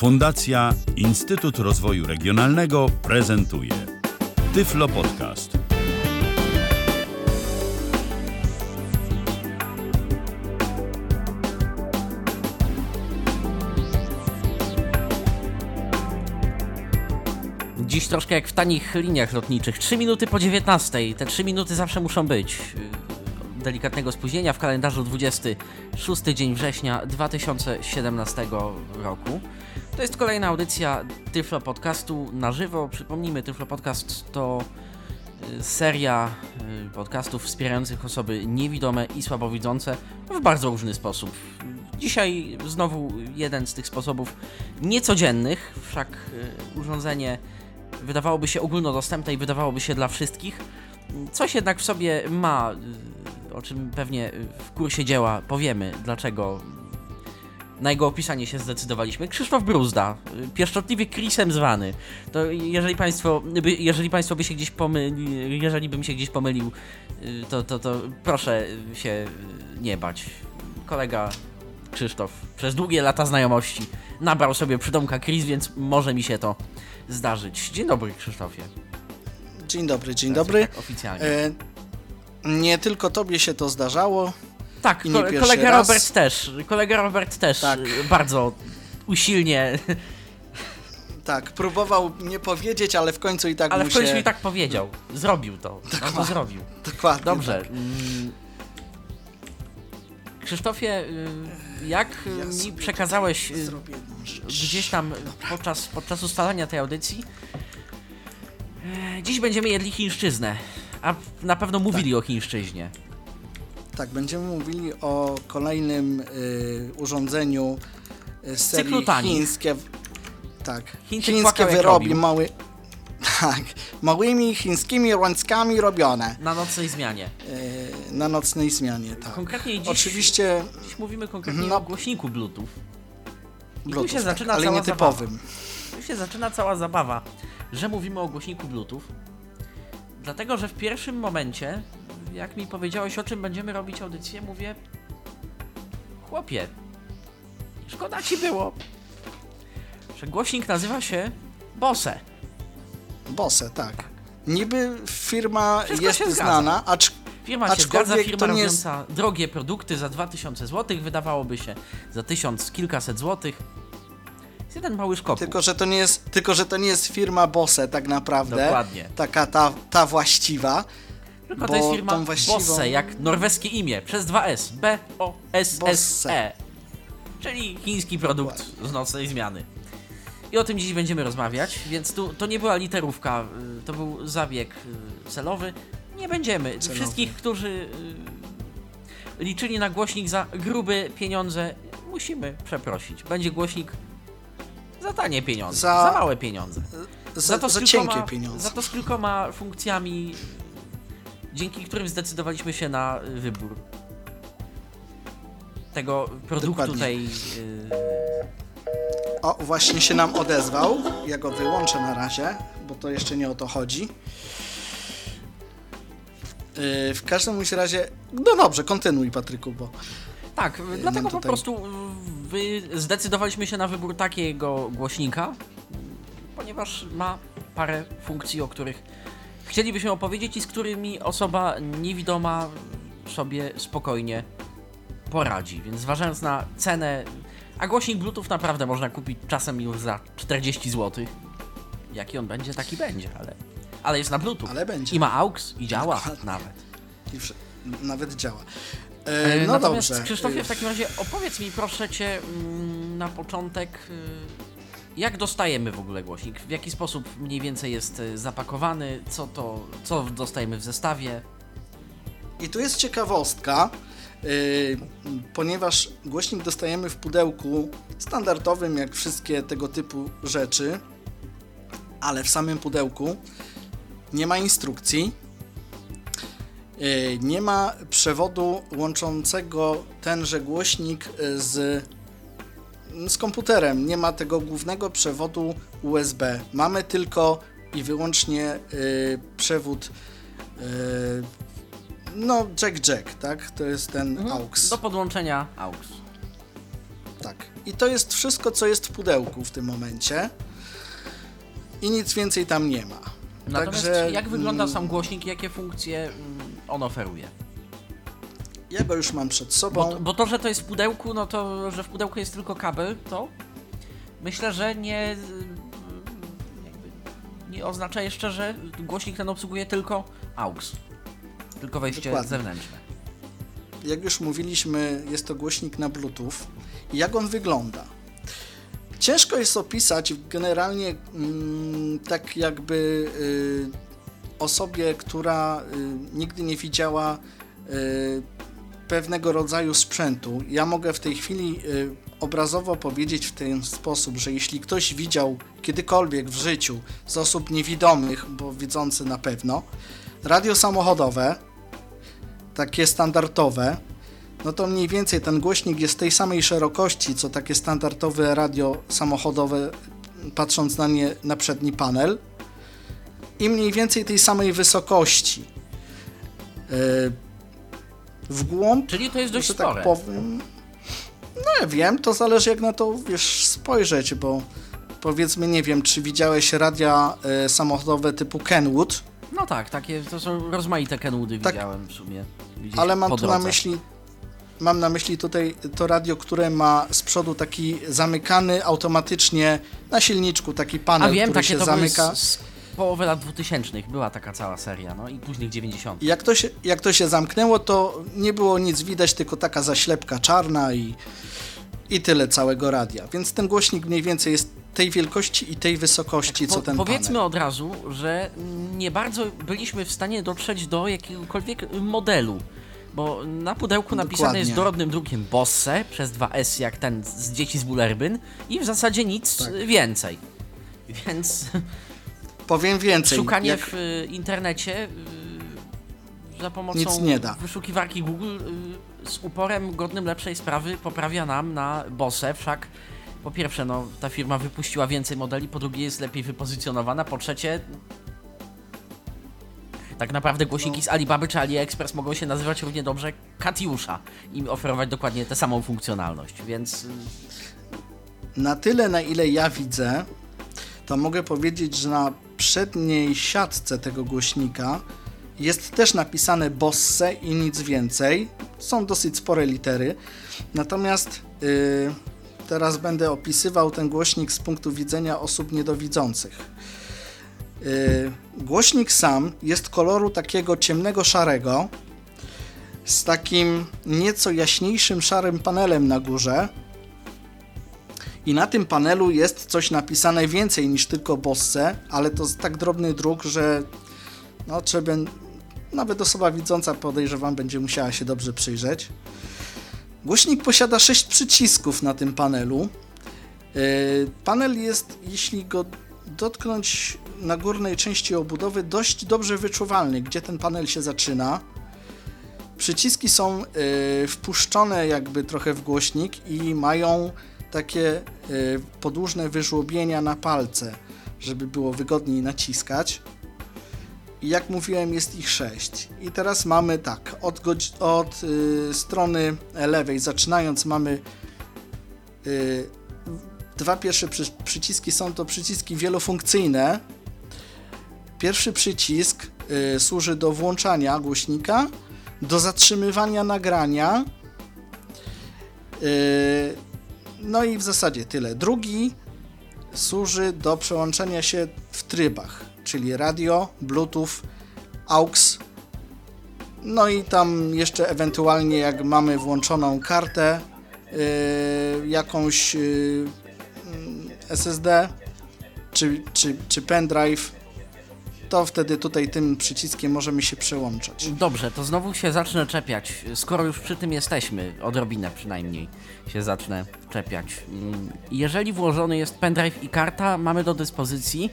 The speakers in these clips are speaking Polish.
Fundacja Instytut Rozwoju Regionalnego prezentuje Tyflo Podcast. Dziś troszkę jak w tanich liniach lotniczych. 3 minuty po 19. Te 3 minuty zawsze muszą być. Delikatnego spóźnienia w kalendarzu 26 dzień września 2017 roku. To jest kolejna audycja Tyflo Podcastu na żywo. Przypomnijmy, Tyflo Podcast to y, seria y, podcastów wspierających osoby niewidome i słabowidzące w bardzo różny sposób. Dzisiaj znowu jeden z tych sposobów niecodziennych, wszak y, urządzenie wydawałoby się ogólnodostępne i wydawałoby się dla wszystkich. Coś jednak w sobie ma, o czym pewnie w kursie dzieła powiemy, dlaczego na jego opisanie się zdecydowaliśmy. Krzysztof Bruzda, y, pieszczotliwie Chrisem zwany. To jeżeli państwo, by, jeżeli państwo by się gdzieś pomyli, jeżeli bym się gdzieś pomylił, y, to, to, to proszę się nie bać. Kolega Krzysztof przez długie lata znajomości nabrał sobie przydomka Chris, więc może mi się to zdarzyć. Dzień dobry, Krzysztofie. Dzień dobry, dzień Teraz dobry. Tak oficjalnie. E, nie tylko tobie się to zdarzało. Tak, ko- kolega raz. Robert też. Kolega Robert też Tak. y, bardzo usilnie, Tak, próbował nie powiedzieć, ale w końcu i tak ale w końcu się... i tak powiedział. Zrobił to. No to Dokładnie. zrobił. Dokładnie. Dobrze. Tak. mm, Krzysztofie, y, jak y, Ja mi przekazałeś gdzieś tam podczas, podczas ustalania tej audycji, e, dziś będziemy jedli chińszczyznę. A na pewno mówili o chińszczyźnie. Tak, będziemy mówili o kolejnym y, urządzeniu y, z Cyklu serii tanich. chińskie. Tak, Chińczyk chińskie płakał, jak wyroby robił. mały. Tak, małymi chińskimi rączkami robione Na nocnej zmianie. y, na nocnej zmianie. Tak. Konkretnie dziś, Oczywiście dziś mówimy konkretnie No. o głośniku Bluetooth. I Bluetooth, tu zaczyna tak, ale cała nietypowym. Zabawa. Tu się zaczyna cała zabawa, że mówimy o głośniku Bluetooth. Dlatego, że w pierwszym momencie, jak mi powiedziałeś o czym będziemy robić audycję, mówię chłopie, szkoda ci było, że głośnik nazywa się Bose. Bose, tak. Niby firma Wszystko jest znana, acz Firma się zgadza, firma to nie jest- robiąca drogie produkty za 2000 zł, wydawałoby się za 1000 kilkaset złotych. Jest jeden mały szkopuł. tylko że to nie jest, tylko że to nie jest firma Bose tak naprawdę. Dokładnie. Taka ta, ta właściwa. Tylko bo to jest firma właściwą- Bosse, jak norweskie imię, przez dwa S. B-O-S-S-E. Czyli chiński produkt z nocnej zmiany. I o tym dziś będziemy rozmawiać, więc tu to nie była literówka, y, to był zabieg y, celowy. Nie będziemy. Celowy. Wszystkich, którzy y, liczyli na głośnik za grube pieniądze, musimy przeprosić. Będzie głośnik za tanie pieniądze, za, Za- małe pieniądze. Za, to za, z kilkoma, cienkie pieniądze. Za to z kilkoma funkcjami, dzięki którym zdecydowaliśmy się na y, wybór tego produktu Dokładnie. tej. y, O, właśnie się nam odezwał. Ja go wyłączę na razie, bo to jeszcze nie o to chodzi. Yy, w każdym razie, no dobrze, kontynuuj Patryku, bo Tak, dlatego po tutaj- prostu y, wy zdecydowaliśmy się na wybór takiego głośnika, ponieważ ma parę funkcji, o których chcielibyśmy opowiedzieć i z którymi osoba niewidoma sobie spokojnie poradzi. Więc zważając na cenę, a głośnik Bluetooth naprawdę można kupić czasem już za 40 zł. Jaki on będzie, taki będzie, ale, ale jest na Bluetooth. Ale będzie. I ma AUX i działa Dokładnie. nawet. nawet działa. E, Yy, no Natomiast dobrze. Krzysztofie, w takim razie opowiedz mi proszę cię mm, na początek, y, jak dostajemy w ogóle głośnik? W jaki sposób mniej więcej jest y, zapakowany? Co to, co dostajemy w zestawie? I tu jest ciekawostka, yy, ponieważ głośnik dostajemy w pudełku standardowym, jak wszystkie tego typu rzeczy, ale w samym pudełku nie ma instrukcji, yy, nie ma przewodu łączącego tenże głośnik z, z komputerem, nie ma tego głównego przewodu USB. Mamy tylko i wyłącznie yy, przewód yy, no, Jack Jack, tak? To jest ten AUX. Do podłączenia AUX. Tak. I to jest wszystko, co jest w pudełku w tym momencie. I nic więcej tam nie ma. Natomiast Także, jak wygląda mm, sam głośnik, jakie funkcje mm, on oferuje? Ja go już mam przed sobą. Bo, bo to, że to jest w pudełku, no to, że w pudełku jest tylko kabel, to myślę, że nie, nie oznacza jeszcze, że głośnik ten obsługuje tylko AUX. Tylko wejście Dokładnie. zewnętrzne. Jak już mówiliśmy, jest to głośnik na Bluetooth. Jak on wygląda? Ciężko jest opisać generalnie mm, tak jakby y, osobie, która y, nigdy nie widziała y, pewnego rodzaju sprzętu. Ja mogę w tej chwili y, obrazowo powiedzieć w ten sposób, że jeśli ktoś widział kiedykolwiek w życiu z osób niewidomych, bo widzący na pewno, radio samochodowe, takie standardowe, no to mniej więcej ten głośnik jest tej samej szerokości, co takie standardowe radio samochodowe, patrząc na nie na przedni panel i mniej więcej tej samej wysokości. Yy, W głąb, Czyli to jest dość że spore. tak powiem, no ja wiem, to zależy jak na to, wiesz, spojrzeć, bo powiedzmy, nie wiem, czy widziałeś radia e, samochodowe typu Kenwood, No tak, takie to są rozmaite Kenwoody Tak. widziałem w sumie. Ale mam tu na myśli mam na myśli tutaj to radio, które ma z przodu taki zamykany automatycznie na silniczku taki panel, A wiem, który takie się to zamyka. były z, z połowy lat 2000 była taka cała seria, no i późnych 90. I jak to, się, jak to się zamknęło, to nie było nic widać, tylko taka zaślepka czarna i, i tyle całego radia. Więc ten głośnik mniej więcej jest tej wielkości i tej wysokości, co Po, ten powiedzmy panel. od razu, że nie bardzo byliśmy w stanie dotrzeć do jakiegokolwiek modelu. Bo na pudełku napisane Dokładnie. jest dorodnym drukiem Bosse przez dwa S jak ten z dzieci z Bullerbyn i w zasadzie nic Tak. więcej. Więc Powiem więcej. szukanie jak, w y, internecie y, za pomocą wyszukiwarki Google y, z uporem godnym lepszej sprawy poprawia nam na Bosse, wszak po pierwsze, no, ta firma wypuściła więcej modeli, po drugie jest lepiej wypozycjonowana, po trzecie tak naprawdę głośniki No. z Alibaby czy AliExpress mogą się nazywać równie dobrze Katiusza i oferować dokładnie tę samą funkcjonalność, więc Na tyle, na ile ja widzę, to mogę powiedzieć, że na przedniej siatce tego głośnika jest też napisane Bosse i nic więcej. Są dosyć spore litery. Natomiast yy, teraz będę opisywał ten głośnik z punktu widzenia osób niedowidzących. Yy, głośnik sam jest koloru takiego ciemnego szarego z takim nieco jaśniejszym szarym panelem na górze. I na tym panelu jest coś napisane więcej niż tylko Bosse, ale to tak drobny druk, że no trzeba, nawet osoba widząca podejrzewam będzie musiała się dobrze przyjrzeć. Głośnik posiada 6 przycisków na tym panelu. Yy, Panel jest, jeśli go dotknąć na górnej części obudowy, dość dobrze wyczuwalny, gdzie ten panel się zaczyna. Przyciski są yy, wpuszczone jakby trochę w głośnik i mają takie y, podłużne wyżłobienia na palce, żeby było wygodniej naciskać. I jak mówiłem, jest ich 6. I teraz mamy tak, od, od y, strony lewej zaczynając mamy y, dwa pierwsze przy- przyciski są to przyciski wielofunkcyjne. Pierwszy przycisk y, służy do włączania głośnika, do zatrzymywania nagrania. y, no i w zasadzie tyle. Drugi służy do przełączania się w trybach, czyli radio, Bluetooth, AUX. No i tam jeszcze ewentualnie jak mamy włączoną kartę yy, jakąś yy, mm, SSD czy, czy, czy pendrive, to wtedy tutaj tym przyciskiem możemy się przełączać. Dobrze, to znowu się zacznę czepiać. Skoro już przy tym jesteśmy, odrobinę przynajmniej się zacznę czepiać. Mm, Jeżeli włożony jest pendrive i karta, mamy do dyspozycji.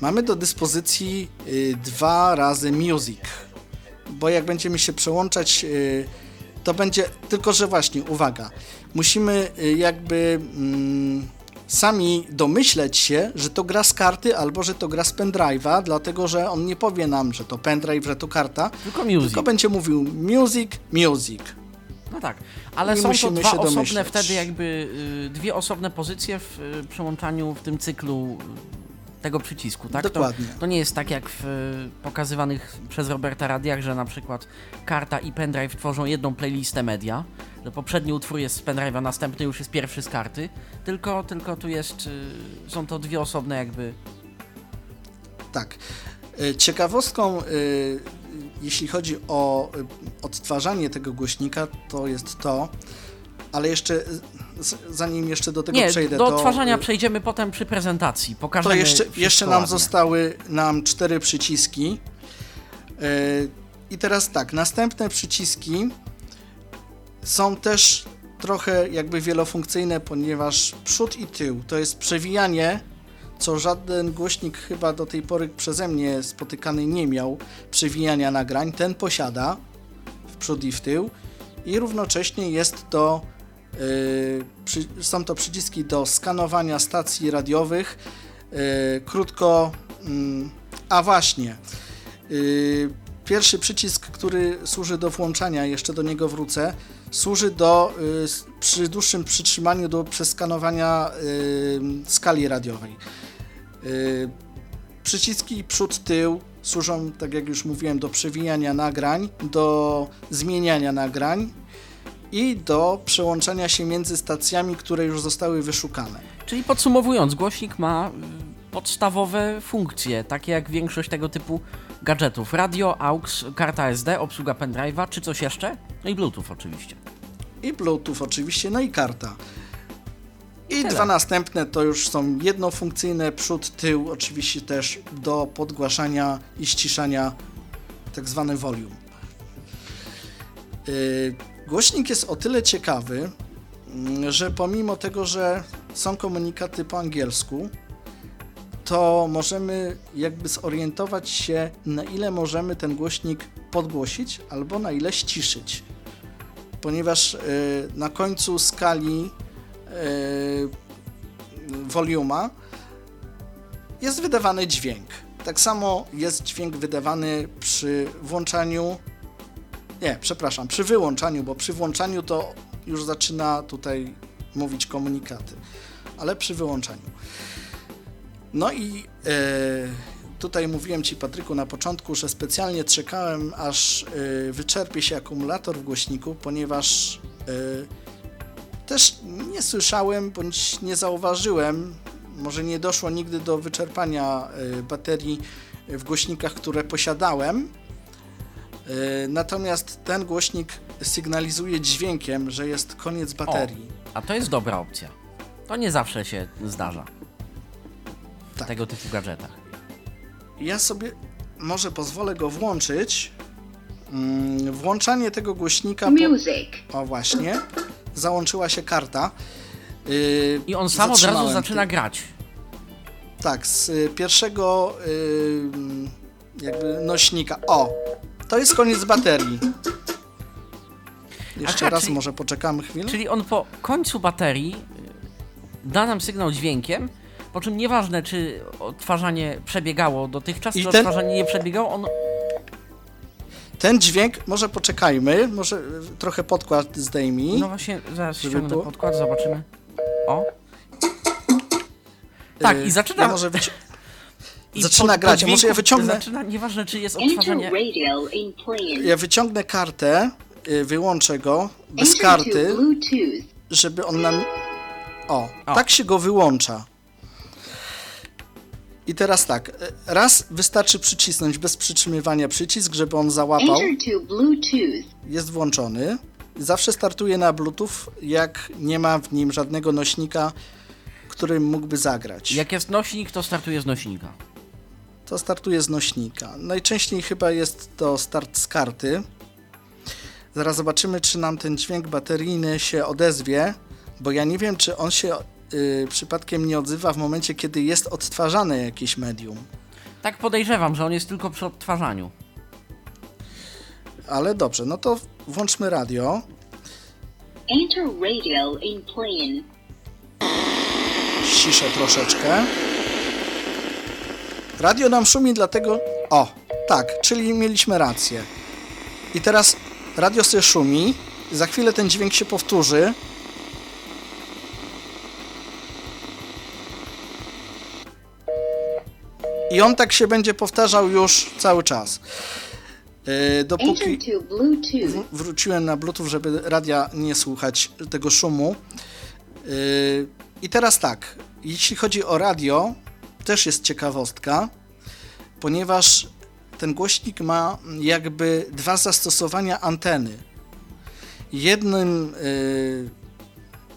Mamy do dyspozycji y, dwa razy music, bo jak będziemy się przełączać, y, to będzie, tylko że właśnie, uwaga, musimy y, jakby mm, sami domyśleć się, że to gra z karty albo że to gra z pendrive'a, dlatego że on nie powie nam, że to pendrive, że to karta, Tylko music. tylko będzie mówił music, music. No tak, ale I są to dwa osobne domyśleć. wtedy jakby y, dwie osobne pozycje w y, przełączaniu w tym cyklu tego przycisku, tak? Dokładnie. To, to nie jest tak jak w y, pokazywanych przez Roberta radiach, że na przykład karta i pendrive tworzą jedną playlistę media, że poprzedni utwór jest z pendrive'a, następny już jest pierwszy z karty, tylko, tylko tu jest, y, są to dwie osobne jakby... Tak. Y, Ciekawostką, jeśli chodzi o odtwarzanie tego głośnika, to jest to, ale jeszcze, zanim jeszcze do tego Nie, przejdę, do to, odtwarzania y, przejdziemy potem przy prezentacji, pokażemy to jeszcze, jeszcze nam ładnie. zostały nam cztery przyciski. Y, I teraz tak, następne przyciski są też trochę jakby wielofunkcyjne, ponieważ przód i tył to jest przewijanie, co żaden głośnik chyba do tej pory przeze mnie spotykany nie miał przewijania nagrań. Ten posiada w przód i w tył i równocześnie jest to są to przyciski do skanowania stacji radiowych. y, krótko, mm, a właśnie, y, pierwszy przycisk, który służy do włączania, jeszcze do niego wrócę, służy do przy dłuższym przytrzymaniu do przeskanowania skali radiowej. Przyciski przód-tył służą, tak jak już mówiłem, do przewijania nagrań, do zmieniania nagrań i do przełączania się między stacjami, które już zostały wyszukane. Czyli podsumowując, głośnik ma y, podstawowe funkcje, takie jak większość tego typu gadżetów. Radio, AUX, karta SD, obsługa pendrive'a, czy coś jeszcze? No i Bluetooth oczywiście. I Bluetooth oczywiście, no i karta. I Tyle. dwa następne to już są jednofunkcyjne, przód, tył, oczywiście też do podgłaszania i ściszania, tak zwany volume. Yy, Głośnik jest o tyle ciekawy, mm, że pomimo tego, że są komunikaty po angielsku, to możemy jakby zorientować się, na ile możemy ten głośnik podgłosić albo na ile ściszyć ponieważ y, na końcu skali y, voluma jest wydawany dźwięk. Tak samo jest dźwięk wydawany przy włączaniu. Nie, przepraszam, przy wyłączaniu, bo przy włączaniu to już zaczyna tutaj mówić komunikaty, ale przy wyłączaniu. No i e, tutaj mówiłem Ci, Patryku, na początku, że specjalnie czekałem, aż e, wyczerpie się akumulator w głośniku, ponieważ e, też nie słyszałem bądź nie zauważyłem, może nie doszło nigdy do wyczerpania e, baterii w głośnikach, które posiadałem. E, Natomiast ten głośnik sygnalizuje dźwiękiem, że jest koniec baterii. A to jest dobra opcja. To nie zawsze się zdarza w Tak. tego typu gadżetach. Ja sobie może pozwolę go włączyć. Mm, Włączanie tego głośnika. Po... Music. O właśnie. Załączyła się karta. Yy, I on sam od razu zaczyna ty- grać. Tak, z pierwszego yy, jakby nośnika. O! To jest koniec baterii. Jeszcze Aha, raz czyli- może poczekamy chwilę. Czyli on po końcu baterii y, da nam sygnał dźwiękiem, po czym nieważne czy odtwarzanie przebiegało dotychczas, I czy ten- odtwarzanie nie przebiegało, on Ten dźwięk, może poczekajmy, może y, trochę podkład zdejmij. No właśnie, zaraz ściągnę było- podkład, zobaczymy. O. Tak, Yy, i zaczyna. Ja może wyci- i zaczyna grać, może ja wyciągnę- Zaczyna, nieważne czy jest odtwarzanie. Ja wyciągnę kartę, y, wyłączę go bez Enter karty, Bluetooth. żeby on nam. O, O. tak się go wyłącza. I teraz tak, y, raz wystarczy przycisnąć bez przytrzymywania przycisk, żeby on załapał. Jest włączony. Zawsze startuje na Bluetooth, jak nie ma w nim żadnego nośnika, którym mógłby zagrać. Jak jest nośnik, to startuje z nośnika. To startuje z nośnika. Najczęściej chyba jest to start z karty. Zaraz zobaczymy, czy nam ten dźwięk bateryjny się odezwie, bo ja nie wiem, czy on się y, przypadkiem nie odzywa w momencie, kiedy jest odtwarzane jakieś medium. Tak podejrzewam, że on jest tylko przy odtwarzaniu. Ale dobrze, no to włączmy radio. Enter radio in plan. Ściszę troszeczkę. Radio nam szumi, dlatego. O, tak, czyli mieliśmy rację. I teraz radio sobie szumi. za chwilę ten dźwięk się powtórzy. I on tak się będzie powtarzał już cały czas. Yy, dopóki wróciłem na Bluetooth, żeby radia nie słuchać tego szumu. Yy, I teraz tak, jeśli chodzi o radio, też jest ciekawostka, ponieważ ten głośnik ma jakby dwa zastosowania anteny. Jednym, yy,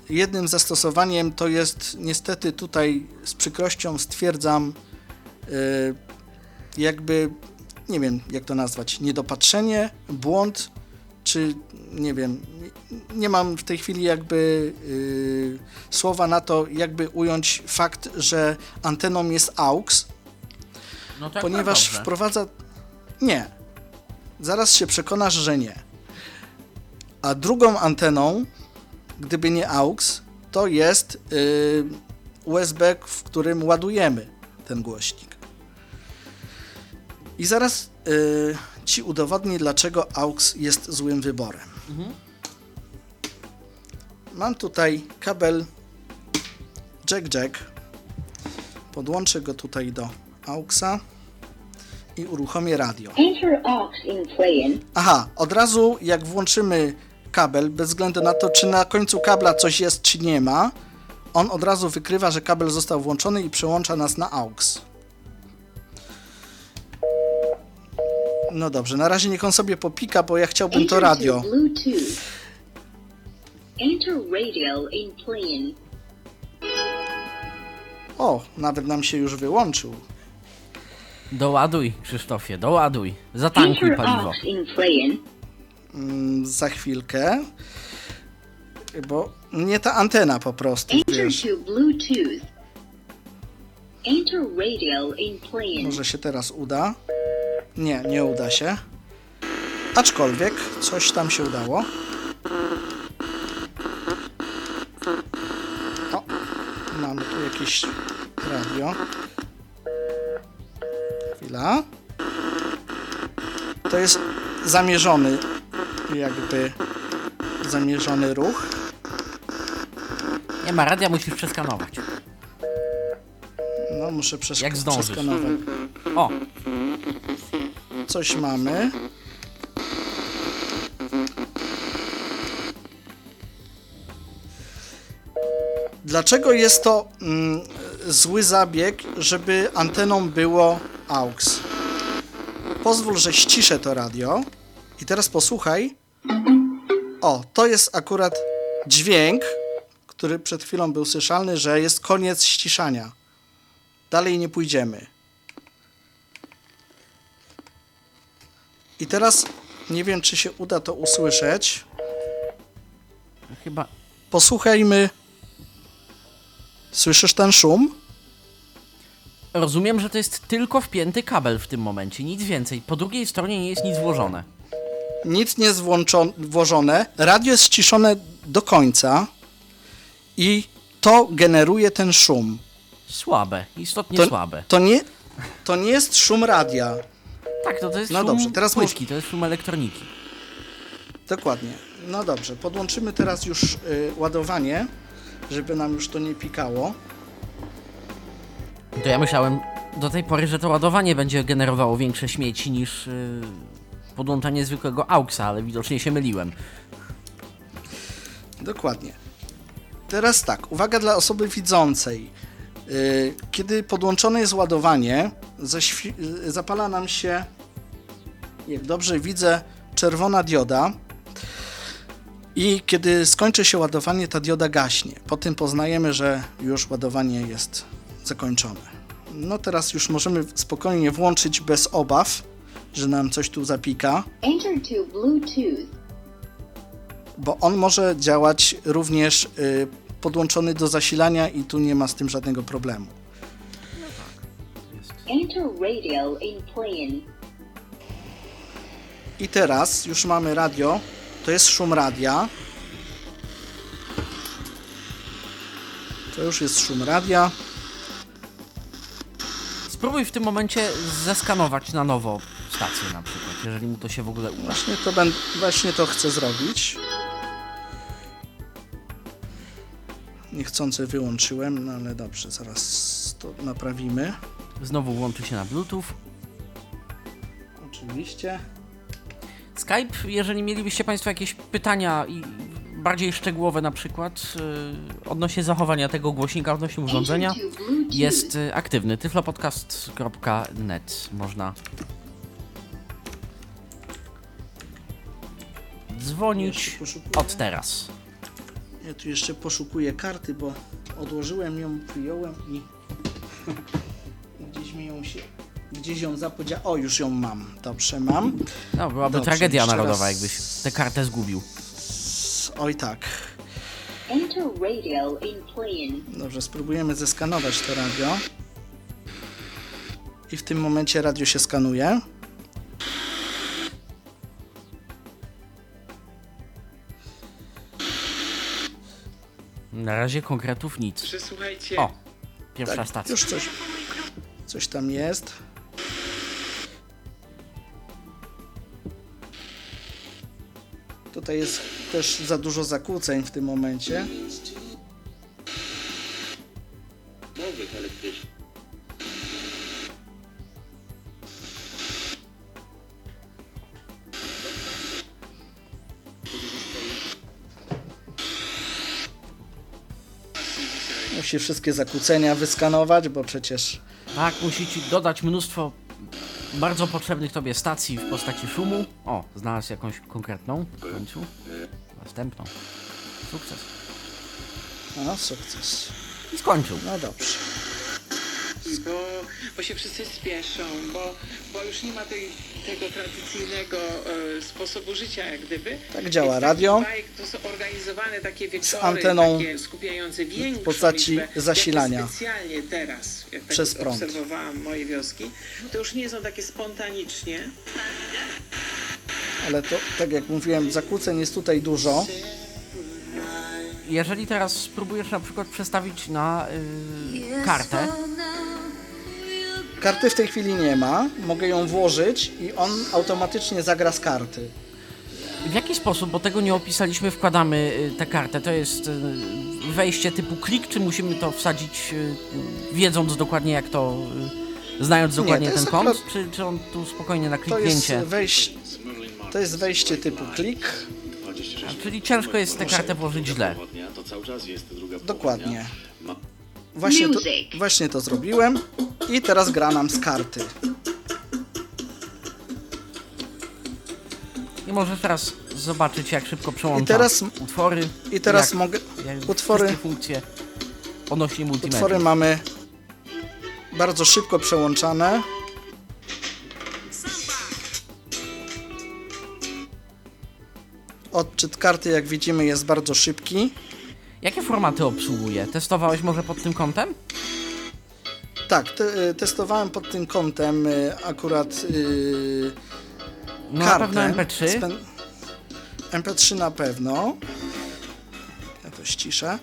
jednym zastosowaniem to jest niestety tutaj z przykrością stwierdzam yy, jakby nie wiem jak to nazwać, niedopatrzenie, błąd, czy nie wiem, nie mam w tej chwili jakby yy, słowa na to, jakby ująć fakt, że anteną jest AUX, No tak, ponieważ tak, wprowadza. Nie. Zaraz się przekonasz, że nie. A drugą anteną, gdyby nie AUX, to jest yy, USB, w którym ładujemy ten głośnik. I zaraz yy, ci udowodnię, dlaczego AUX jest złym wyborem. Mam tutaj kabel jack-jack. Podłączę go tutaj do AUXa i uruchomię radio. Aha, od razu jak włączymy kabel, bez względu na to, czy na końcu kabla coś jest, czy nie ma, on od razu wykrywa, że kabel został włączony i przełącza nas na AUX. No dobrze, na razie niech on sobie popika, bo ja chciałbym to radio. to Bluetooth. Enter radio in play-in. O, nawet nam się już wyłączył. Doładuj, Krzysztofie, doładuj. Zatankuj Enter paliwo. in. Mm, za chwilkę. Bo nie ta antena po prostu, Enter wiesz. to Bluetooth. Enter radio in play-in. Może się teraz uda. Nie, nie uda się. Aczkolwiek coś tam się udało. O, mamy tu jakieś radio. Chwila. To jest zamierzony, jakby zamierzony ruch. Nie ma radia, musisz przeskanować. No, muszę przesz- Jak zdążysz. przeskanować. O, Coś mamy. Dlaczego jest to mm, zły zabieg, żeby anteną było AUX? Pozwól, że ściszę to radio. I teraz posłuchaj. O, to jest akurat dźwięk, który przed chwilą był słyszalny, że jest koniec ściszania. Dalej nie pójdziemy. I teraz nie wiem, czy się uda to usłyszeć. chyba... Posłuchajmy. Słyszysz ten szum? Rozumiem, że to jest tylko wpięty kabel w tym momencie, nic więcej. Po drugiej stronie nie jest nic włożone. Nic nie jest włożone. Radio jest ściszone do końca i to generuje ten szum. Słabe, istotnie To, słabe. to, nie, to nie jest szum radia. Tak, to, to jest No szum dobrze, teraz płytki, to jest szum elektroniki. Dokładnie. No dobrze, podłączymy teraz już y, ładowanie, żeby nam już to nie pikało. To ja myślałem do tej pory, że to ładowanie będzie generowało większe śmieci niż yy, podłączanie zwykłego AUXa, ale widocznie się myliłem. Dokładnie. Teraz tak, uwaga dla osoby widzącej. Yy, Kiedy podłączone jest ładowanie, yy, zapala nam się, jak dobrze widzę, czerwona dioda. I kiedy skończy się ładowanie, ta dioda gaśnie. Po tym poznajemy, że już ładowanie jest zakończone. No teraz już możemy spokojnie włączyć bez obaw, że nam coś tu zapika. Bo on może działać również y, podłączony do zasilania i tu nie ma z tym żadnego problemu. Enter radio in play-in. I teraz już mamy radio, to jest szum radia. To już jest szum radia. Spróbuj w tym momencie zeskanować na nowo stację na przykład, jeżeli mu to się w ogóle uda. Właśnie to, ben, właśnie to chcę zrobić. Niechcący wyłączyłem, no ale dobrze, zaraz to naprawimy. Znowu łączy się na Bluetooth. Oczywiście. Skype, jeżeli mielibyście Państwo jakieś pytania i bardziej szczegółowe na przykład yy, odnośnie zachowania tego głośnika, odnośnie urządzenia, jest y, aktywny. tyflopodcast.net można dzwonić od teraz. Ja tu jeszcze poszukuję karty, bo odłożyłem ją, wyjąłem i gdzieś mi ją się, gdzieś ją zapodziałem. O, już ją mam. Dobrze, mam. No, byłaby Dobrze, tragedia narodowa, raz. jakbyś tę kartę zgubił. Oj tak. Dobrze, spróbujemy zeskanować to radio. I w tym momencie radio się skanuje. Na razie konkretów nic. Przesłuchajcie. O, pierwsza Tak, stacja. już coś, coś tam jest. Tutaj jest też za dużo zakłóceń w tym momencie. Musi wszystkie zakłócenia wyskanować, bo przecież Tak, musi ci dodać mnóstwo bardzo potrzebnych tobie stacji w postaci szumu. O, znalazł jakąś konkretną w końcu. Następną. Sukces. no sukces. I skończył. No dobrze. Bo, bo się wszyscy spieszą, bo, bo już nie ma tej, tego tradycyjnego e, sposobu życia, jak gdyby. Tak działa radio. bajk To są organizowane takie wieczory, anteną takie skupiające większą w postaci liczbę, zasilania. specjalnie teraz, jak tak Przez prąd. obserwowałam moje wioski, to już nie są takie spontanicznie, Ale to, tak jak mówiłem, zakłóceń jest tutaj dużo. Jeżeli teraz spróbujesz na przykład przestawić na y, kartę, Karty w tej chwili nie ma. Mogę ją włożyć i on automatycznie zagra z karty. w jaki sposób, bo tego nie opisaliśmy, wkładamy y, tę kartę? To jest y, wejście typu klik, czy musimy to wsadzić y, wiedząc dokładnie jak to, znając dokładnie to ten kąt, akurat- czy, czy on tu spokojnie na To jest, kliknięcie? wejś... to jest wejście typu klik. A, czyli ciężko jest tę kartę włożyć źle. To cały czas jest druga Dokładnie. Właśnie to, właśnie to zrobiłem. I teraz gra nam z karty. I możesz teraz zobaczyć, jak szybko przełącza I teraz- utwory. I teraz jak, mogę... jak utwory- wszystkie funkcje odnośnie multimedia. Utwory mamy bardzo szybko przełączane. Odczyt karty, jak widzimy, jest bardzo szybki. Jakie formaty obsługuje? Testowałeś może pod tym kątem? Tak, te, y, testowałem pod tym kątem y, akurat yy, No kartę. na pewno MP3. Spę- MP3 na pewno. Ja to ściszę.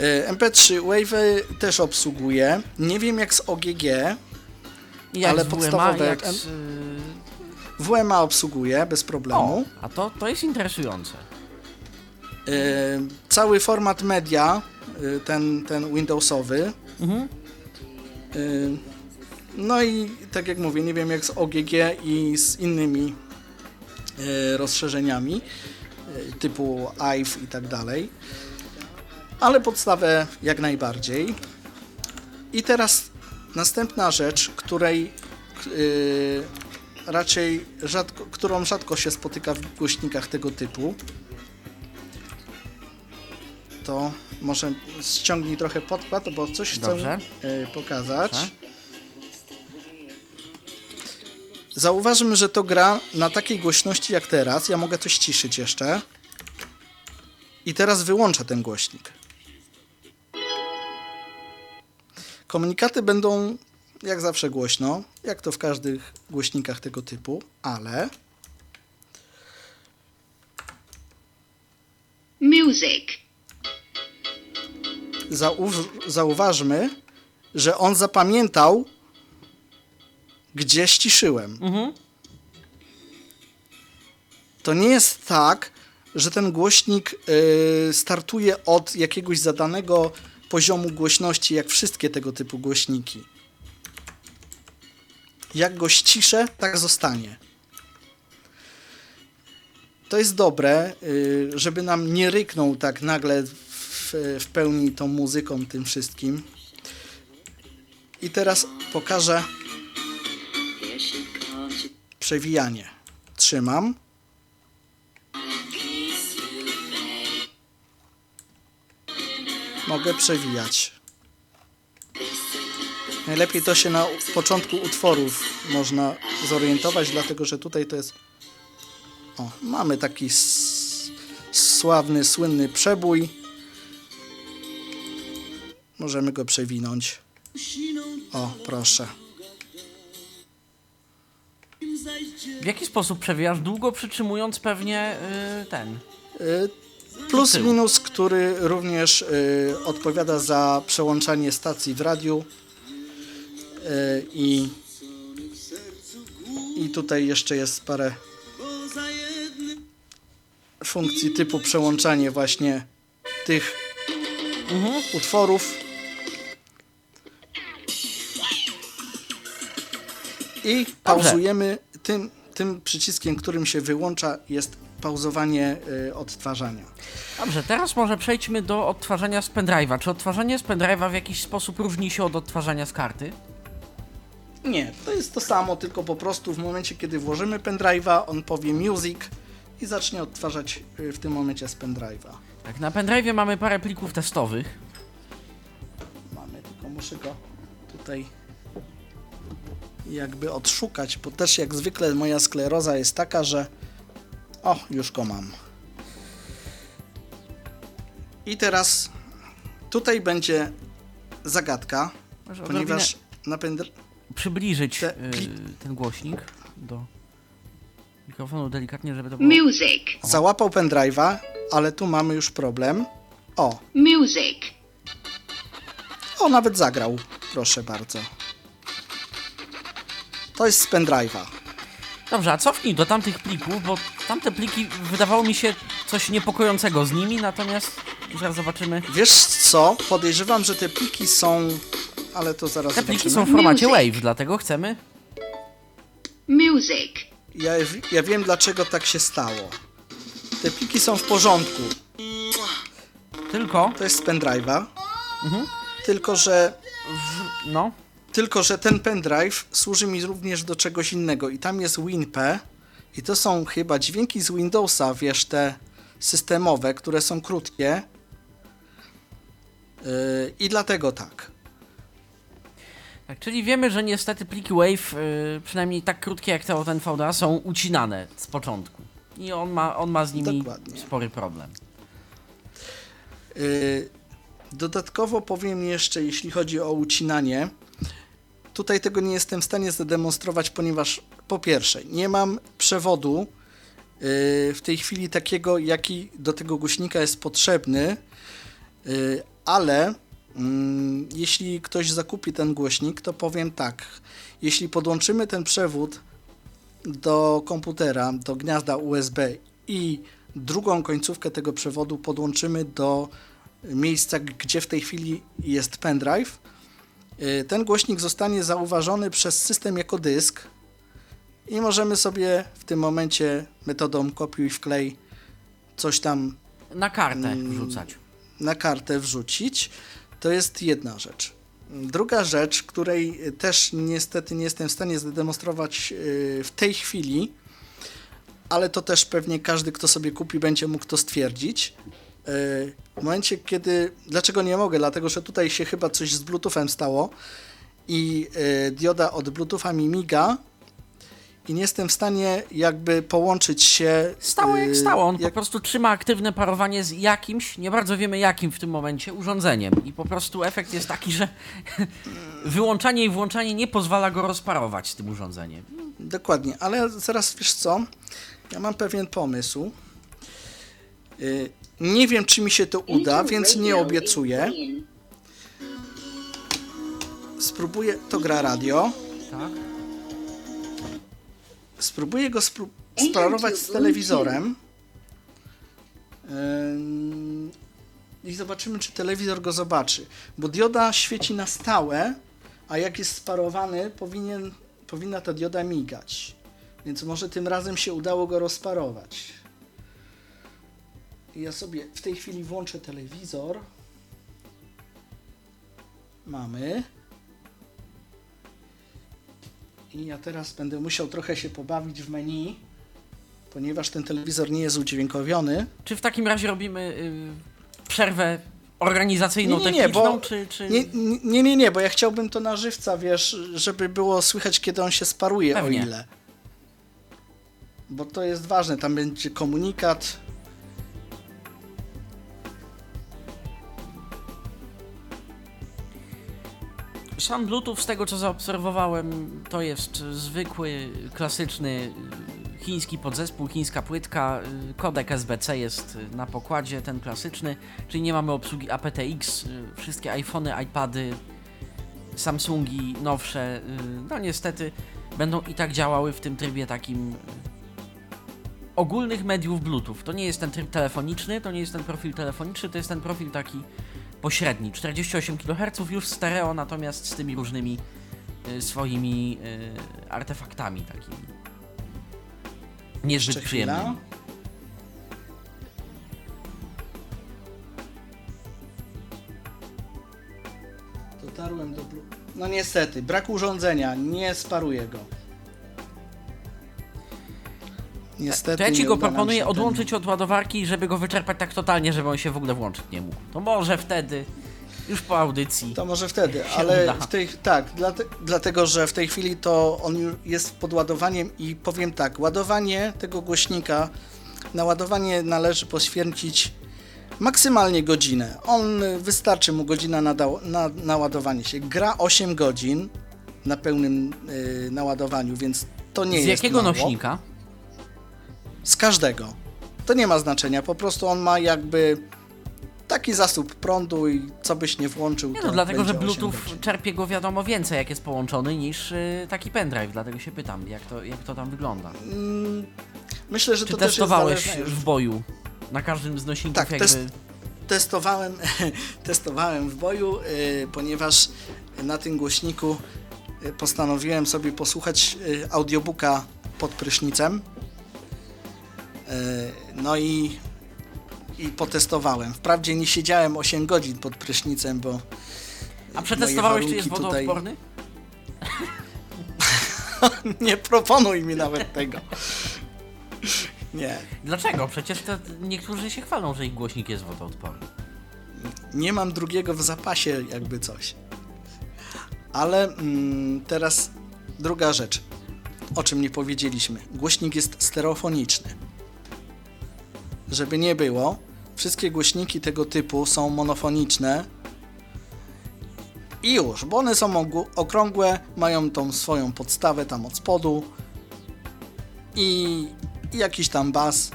Y, MP3 Wave też obsługuje. Nie wiem jak z OGG. Jak ale z WMA, podstawowe jak z... WMA obsługuje bez problemu. O, a to, to jest interesujące. Y, cały format media, y, ten, ten Windowsowy. Mhm. Y, no i tak jak mówię, nie wiem jak z OGG i z innymi rozszerzeniami typu IVE i tak dalej. Ale podstawę jak najbardziej. I teraz następna rzecz, której raczej rzadko, którą rzadko się spotyka w głośnikach tego typu. To może ściągnij trochę podkład, bo coś chcę Dobrze. y, pokazać. Proszę. Zauważmy, że to gra na takiej głośności jak teraz. Ja mogę to ściszyć jeszcze. I teraz wyłączę ten głośnik. Komunikaty będą jak zawsze głośno, jak to w każdych głośnikach tego typu, ale Music. Zauw- zauważmy, że on zapamiętał, gdzie ściszyłem. To nie jest tak, że ten głośnik y, startuje od jakiegoś zadanego poziomu głośności jak wszystkie tego typu głośniki. Jak go ściszę, tak zostanie. To jest dobre, y, żeby nam nie ryknął tak nagle w, pełni tą muzyką, tym wszystkim. I teraz pokażę przewijanie. Trzymam. Mogę przewijać. Najlepiej to się na początku utworów można zorientować, dlatego że tutaj to jest. O, mamy taki sławny, słynny przebój. Możemy go przewinąć. O, proszę. W jaki sposób przewijasz? Długo przytrzymując pewnie y, ten. Y, Plus minus, który również y, odpowiada za przełączanie stacji w radiu. Y, I, I tutaj jeszcze jest parę funkcji typu przełączanie właśnie tych utworów. I pauzujemy tym, tym przyciskiem, którym się wyłącza, jest pauzowanie y, odtwarzania. Dobrze, teraz może przejdźmy do odtwarzania z pendrive'a. Czy odtwarzanie z pendrive'a w jakiś sposób różni się od odtwarzania z karty? Nie, to jest to samo, tylko po prostu w momencie, kiedy włożymy pendrive'a, on powie music i zacznie odtwarzać y, w tym momencie z pendrive'a. Tak, na pendrive'ie mamy parę plików testowych. Mamy, tylko muszę go tutaj jakby odszukać, bo też jak zwykle moja skleroza jest taka, że o, już go mam. I teraz tutaj będzie zagadka, Może ponieważ na pendr- Przybliżyć Te pli- ten głośnik do mikrofonu delikatnie, żeby to było... Music. załapał pendrive'a, ale tu mamy już problem. O, Music. O, nawet zagrał. Proszę bardzo. To jest z pendrive'a. Dobrze, a cofnij do tamtych plików, bo tamte pliki wydawało mi się coś niepokojącego z nimi, natomiast zaraz zobaczymy. Wiesz co? Podejrzewam, że te pliki są... Ale to zaraz Te pliki są zobaczymy. w formacie Music. WAV, dlatego chcemy. Music. Ja, ja wiem, dlaczego tak się stało. Te pliki są w porządku. Tylko, To jest z pendrive'a. Mhm. Tylko, że... no, Tylko, że ten pendrive służy mi również do czegoś innego. I tam jest WinP. I to są chyba dźwięki z Windowsa, wiesz, te systemowe, które są krótkie. Yy, I dlatego tak. tak, czyli wiemy, że niestety pliki WAV, y, przynajmniej tak krótkie jak te od NVDA, są ucinane z początku. I on ma, on ma z nimi Dokładnie. spory problem. Yy, Dodatkowo powiem jeszcze, jeśli chodzi o ucinanie, tutaj tego nie jestem w stanie zademonstrować, ponieważ po pierwsze, nie mam przewodu yy, w tej chwili takiego, jaki do tego głośnika jest potrzebny, yy, ale mm, jeśli ktoś zakupi ten głośnik, to powiem tak, jeśli podłączymy ten przewód do komputera, do gniazda USB i drugą końcówkę tego przewodu podłączymy do miejsca, gdzie w tej chwili jest pendrive, y, ten głośnik zostanie zauważony przez system jako dysk i możemy sobie w tym momencie metodą kopiuj wklej coś tam Na kartę Mm. wrzucać. na kartę wrzucić. To jest jedna rzecz. Druga rzecz, której też niestety nie jestem w stanie zademonstrować yy, w tej chwili, ale to też pewnie każdy, kto sobie kupi, będzie mógł to stwierdzić. Yy, W momencie, kiedy. Dlaczego nie mogę? Dlatego, że tutaj się chyba coś z Bluetoothem stało i yy, dioda od Bluetootha mi miga i nie jestem w stanie jakby połączyć się. Stało jak yy, stało, on po jak- prostu trzyma aktywne parowanie z jakimś, nie bardzo wiemy jakim w tym momencie, urządzeniem. I po prostu efekt jest taki, że wyłączanie i włączanie nie pozwala go rozparować z tym urządzeniem. Dokładnie, ale zaraz wiesz co? Ja mam pewien pomysł. Nie wiem, czy mi się to uda, więc nie obiecuję. Spróbuję. To gra radio. Tak? Spróbuję go spró- sparować z telewizorem. I zobaczymy, czy telewizor go zobaczy. Bo dioda świeci na stałe, a jak jest sparowany, powinien, powinna ta dioda migać. Więc może tym razem się udało go rozparować. Ja sobie w tej chwili włączę telewizor. Mamy. I ja teraz będę musiał trochę się pobawić w menu, ponieważ ten telewizor nie jest udźwiękowiony. Czy w takim razie robimy y, przerwę organizacyjną, Nie, nie, nie, bo- czy, czy... Nie, nie, nie, nie, bo ja chciałbym to na żywca, wiesz, żeby było słychać, kiedy on się sparuje, Pewnie. o ile. Bo to jest ważne, tam będzie komunikat. Sam Bluetooth, z tego co zaobserwowałem, to jest zwykły, klasyczny y, chiński podzespół, chińska płytka. y, Kodek SBC jest y, na pokładzie, ten klasyczny, czyli nie mamy obsługi aptX. y, Wszystkie iPhony, iPady, Samsungi nowsze, y, no niestety będą i tak działały w tym trybie takim y, ogólnych mediów Bluetooth. To nie jest ten tryb telefoniczny, to nie jest ten profil telefoniczny, to jest ten profil taki pośredni. 48 kHz już stereo, natomiast z tymi różnymi y, swoimi y, artefaktami takimi. Niezbyt Jeszcze chwila. przyjemnymi. Dotarłem do. Blu- No niestety, brak urządzenia, nie sparuję go. Niestety. To ja ci go proponuję się ten- odłączyć od ładowarki, żeby go wyczerpać tak totalnie, żeby on się w ogóle włączyć nie mógł. To może wtedy, już po audycji. To może wtedy, ale uda. w tej, tak, dlate, dlatego że w tej chwili to on jest pod ładowaniem i powiem tak, ładowanie tego głośnika, na ładowanie należy poświęcić maksymalnie godzinę. On wystarczy mu godzina na, na, na ładowanie się. Gra 8 godzin na pełnym y, naładowaniu, więc to nie Z jest jakiego mało. nośnika? Z każdego. To nie ma znaczenia, po prostu on ma jakby taki zasób prądu i co byś nie włączył, Nie no, dlatego, że będzie 8 Bluetooth czerpie go wiadomo więcej, jak jest połączony, niż y, taki pendrive, dlatego się pytam, jak to, jak to tam wygląda. Mm, Myślę, że Czy to testowałeś w boju? Na każdym z nośników Tak, jakby... test- Testowałem, testowałem w boju, y, ponieważ na tym głośniku y, postanowiłem sobie posłuchać y, audiobooka pod prysznicem. Y, no i, i potestowałem. Wprawdzie nie siedziałem 8 godzin pod prysznicem, bo A przetestowałeś, czy jest warunki tutaj- wodoodporny? nie proponuj mi nawet tego. Nie. Dlaczego? Przecież to niektórzy się chwalą, że ich głośnik jest wodoodporny. nie mam drugiego w zapasie, jakby coś. Ale mm, teraz druga rzecz, o czym nie powiedzieliśmy. Głośnik jest stereofoniczny. Żeby nie było, wszystkie głośniki tego typu są monofoniczne. I już, bo one są okrągłe, mają tą swoją podstawę tam od spodu. I, i jakiś tam bas.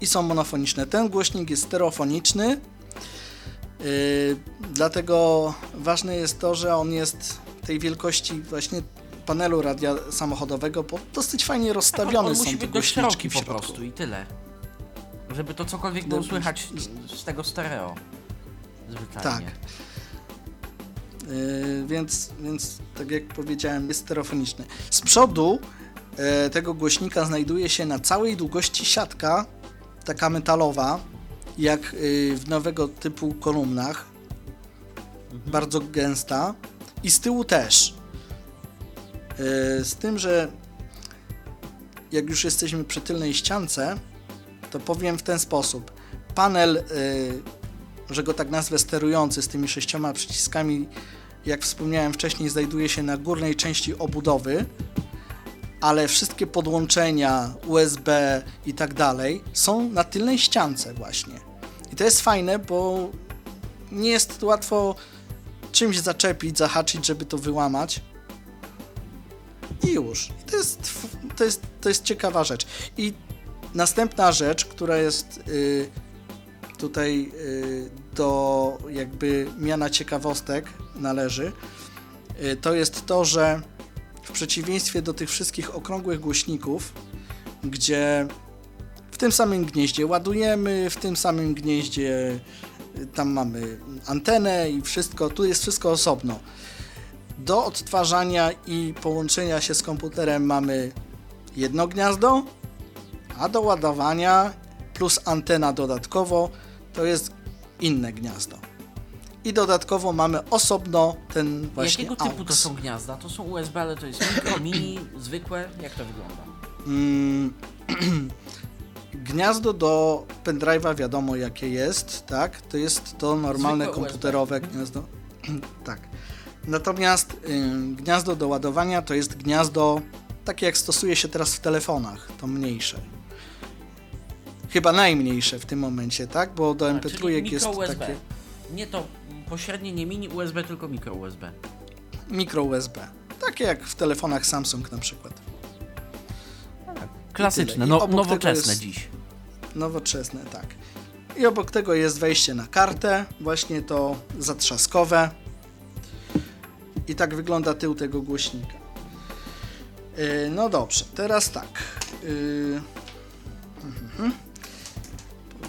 I są monofoniczne. Ten głośnik jest stereofoniczny, Yy, dlatego ważne jest to, że on jest tej wielkości właśnie panelu radia samochodowego, bo dosyć fajnie rozstawione Tak, on, on są musi te być głośniczki po prostu i tyle. Żeby to cokolwiek było słychać z tego stereo. Zwyczajnie. Tak. Yy, więc, więc tak jak powiedziałem, jest stereofoniczny. Z przodu e, tego głośnika znajduje się na całej długości siatka, taka metalowa, jak y, w nowego typu kolumnach, bardzo gęsta i z tyłu też. Yy, z tym, że jak już jesteśmy przy tylnej ściance, to powiem w ten sposób. Panel y, że go tak nazwę sterujący z tymi sześcioma przyciskami, jak wspomniałem wcześniej, znajduje się na górnej części obudowy, ale wszystkie podłączenia USB i tak dalej są na tylnej ściance właśnie. I to jest fajne, bo nie jest łatwo czymś zaczepić, zahaczyć, żeby to wyłamać. I już. I to jest, to jest, to jest ciekawa rzecz. I następna rzecz, która jest y, tutaj y, do jakby miana ciekawostek należy, y, to jest to, że w przeciwieństwie do tych wszystkich okrągłych głośników, gdzie w tym samym gnieździe ładujemy, w tym samym gnieździe tam mamy antenę i wszystko, tu jest wszystko osobno. Do odtwarzania i połączenia się z komputerem mamy jedno gniazdo, a do ładowania plus antena dodatkowo to jest inne gniazdo. I dodatkowo mamy osobno ten właśnie Jakiego typu AUX. to są gniazda? To są USB, ale to jest mikro, mini, zwykłe? Jak to wygląda? Mm, Gniazdo do pendrive'a wiadomo jakie jest, tak? To jest to normalne Zwykłe komputerowe gniazdo. tak. Natomiast ym, gniazdo do ładowania to jest gniazdo takie jak stosuje się teraz w telefonach, to mniejsze. Chyba najmniejsze w tym momencie, tak? Bo do A, MP3 czyli jest USB. takie Nie to pośrednie, nie mini USB, tylko mikro USB. mikro USB. Takie jak w telefonach Samsung na przykład. Klasyczne, I no, nowoczesne jest- dziś. Nowoczesne, tak. I obok tego jest wejście na kartę, właśnie to zatrzaskowe. I tak wygląda tył tego głośnika. Yy, no dobrze, teraz tak. Yy, mhm.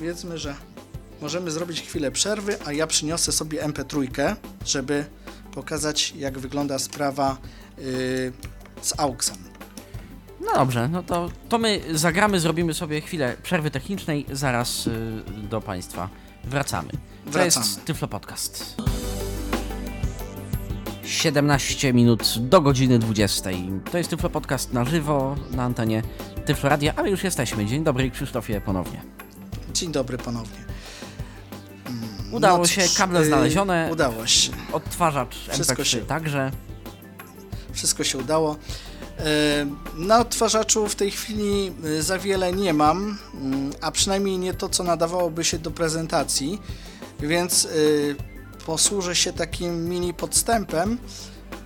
Powiedzmy, że możemy zrobić chwilę przerwy, a ja przyniosę sobie MP3, żeby pokazać, jak wygląda sprawa yy, z AUXem. No dobrze, no to, to my zagramy, zrobimy sobie chwilę przerwy technicznej, zaraz y, do Państwa wracamy. To Wracamy. jest Tyflo Podcast. 17 minut do godziny 20. To jest Tyflo Podcast na żywo na antenie Tyflo Radia, ale już jesteśmy. Dzień dobry, Krzysztofie ponownie. Dzień dobry ponownie. Udało No się, kable yy, znalezione, Udało się. odtwarzacz Wszystko MP3 się- także. Wszystko się udało. E, Na odtwarzaczu w tej chwili e, za wiele nie mam, mm, a przynajmniej nie to, co nadawałoby się do prezentacji, więc posłużę się takim mini podstępem.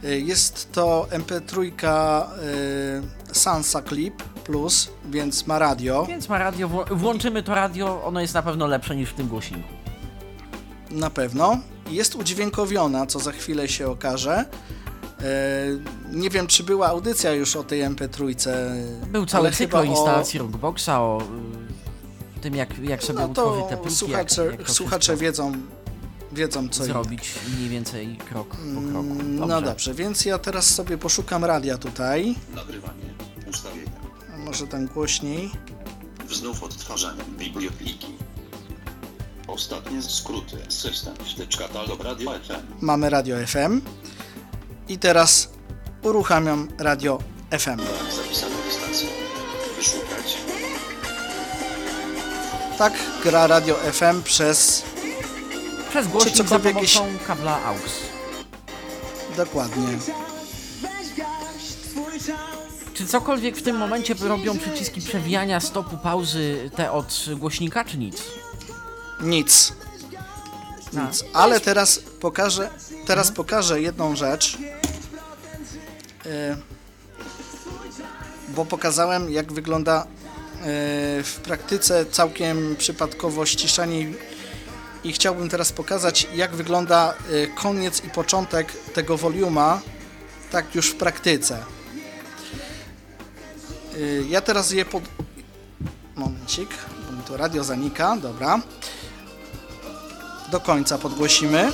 Jest to MP3 e, Sansa Clip Plus, więc ma radio. Więc ma radio, wło- włączymy to radio, ono jest na pewno lepsze niż w tym głośniku. Na pewno. Jest udźwiękowiona, co za chwilę się okaże. E, Nie wiem, czy była audycja już o tej MP3. Był cały cykl chyba o instalacji Rockboxa, o y, tym jak, jak sobie No utworzyć te pliki, słuchacze, jak, jak to słuchacze wiedzą, wiedzą co zrobić mniej więcej krok po kroku. jak. No dobrze, więc ja teraz sobie poszukam radia tutaj. Nagrywanie. Ustawienia. Może tam głośniej. Wznów odtwarzanie bibliopliki. Ostatnie skróty. System. Wtycz katalog radio FM. Mamy radio FM. I teraz uruchamiam radio FM. Zapisane stacje. Wyszukać. Tak gra radio FM przez Przez głośnik za cokolwiek pomocą kabla AUX. dokładnie. Czy cokolwiek w tym momencie robią przyciski przewijania stopu pauzy te od głośnika, czy nic? Nic. A. Nic. Ale teraz pokażę, teraz pokażę jedną rzecz. E, Bo pokazałem, jak wygląda e, w praktyce całkiem przypadkowo ściszanie i- chciałbym teraz pokazać, jak wygląda e, koniec i początek tego woliuma, tak już w praktyce. E, Ja teraz je pod... Momencik, bo mi to radio zanika, dobra do końca podgłosimy.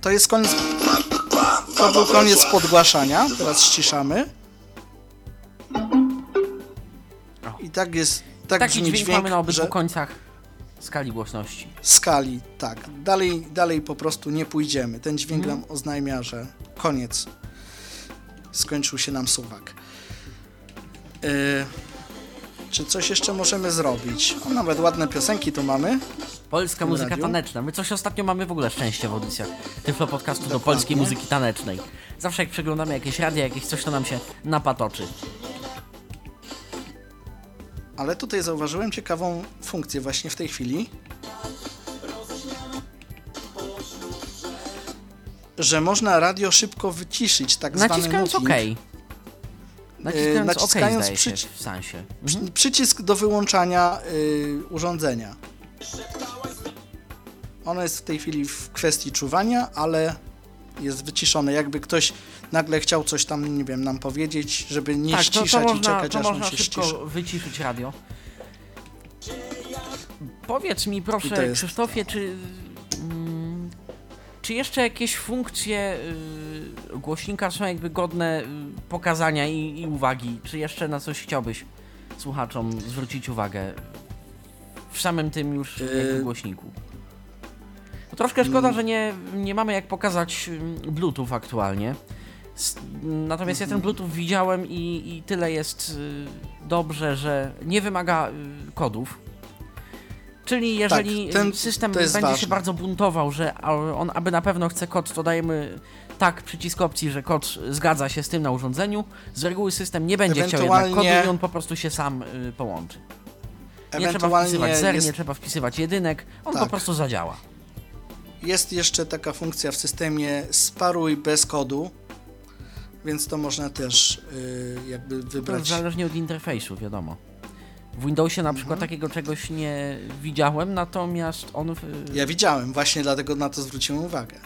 To jest koniec. To był koniec podgłaszania. Teraz ściszamy. I tak jest. Tak Taki brzmi dźwięk, dźwięk, mamy na obydwu że końcach skali głośności. skali. Tak. Dalej, dalej po prostu nie pójdziemy. Ten dźwięk Mhm. nam oznajmia, że koniec. Skończył się nam suwak. Yy, czy coś jeszcze możemy zrobić? O, nawet ładne piosenki tu mamy. Polska muzyka radiu? taneczna. My coś ostatnio mamy w ogóle szczęście w audycjach Tyflo Podcastu do polskiej muzyki tanecznej. Zawsze jak przeglądamy jakieś radia, jakieś coś, to nam się napatoczy. Ale tutaj zauważyłem ciekawą funkcję właśnie w tej chwili. Że można radio szybko wyciszyć, tak zwany Naciskając OK. muting. Naciskając, OK naciskając się przyci- w sensie. Przy- Przycisk do wyłączania y, urządzenia. Ono jest w tej chwili w kwestii czuwania, ale jest wyciszone. Jakby ktoś nagle chciał coś tam, nie wiem, nam powiedzieć, żeby nie Tak, to, to ściszać i można, czekać, to aż on się szybko ściszy. wyciszyć radio. Powiedz mi proszę, to Krzysztofie, czy, czy jeszcze jakieś funkcje y, głośnika są jakby godne y, pokazania i, i uwagi? Czy jeszcze na coś chciałbyś słuchaczom zwrócić uwagę w samym tym już Y- jakby głośniku? Bo troszkę szkoda, Mm. że nie, nie mamy jak pokazać mm, Bluetooth aktualnie. Natomiast ja ten. Bluetooth widziałem i, i tyle jest y, dobrze, że nie wymaga y, kodów. Czyli jeżeli Tak, ten- system to będzie jest się ważne. bardzo buntował, że on aby na pewno chce kod, to dajemy tak przycisk opcji, że kod zgadza się z tym na urządzeniu. Z reguły system nie będzie chciał jednak kodu i on po prostu się sam y, połączy. Nie trzeba wpisywać zer, jest, nie trzeba wpisywać jedynek, on po Tak. prostu zadziała. jest jeszcze taka funkcja w systemie sparuj bez kodu, więc to można też y, jakby To wybrać. zależnie od interfejsu, wiadomo. W Windowsie na przykład Mhm. takiego czegoś nie widziałem, natomiast on w, Ja widziałem, właśnie dlatego na to zwróciłem uwagę.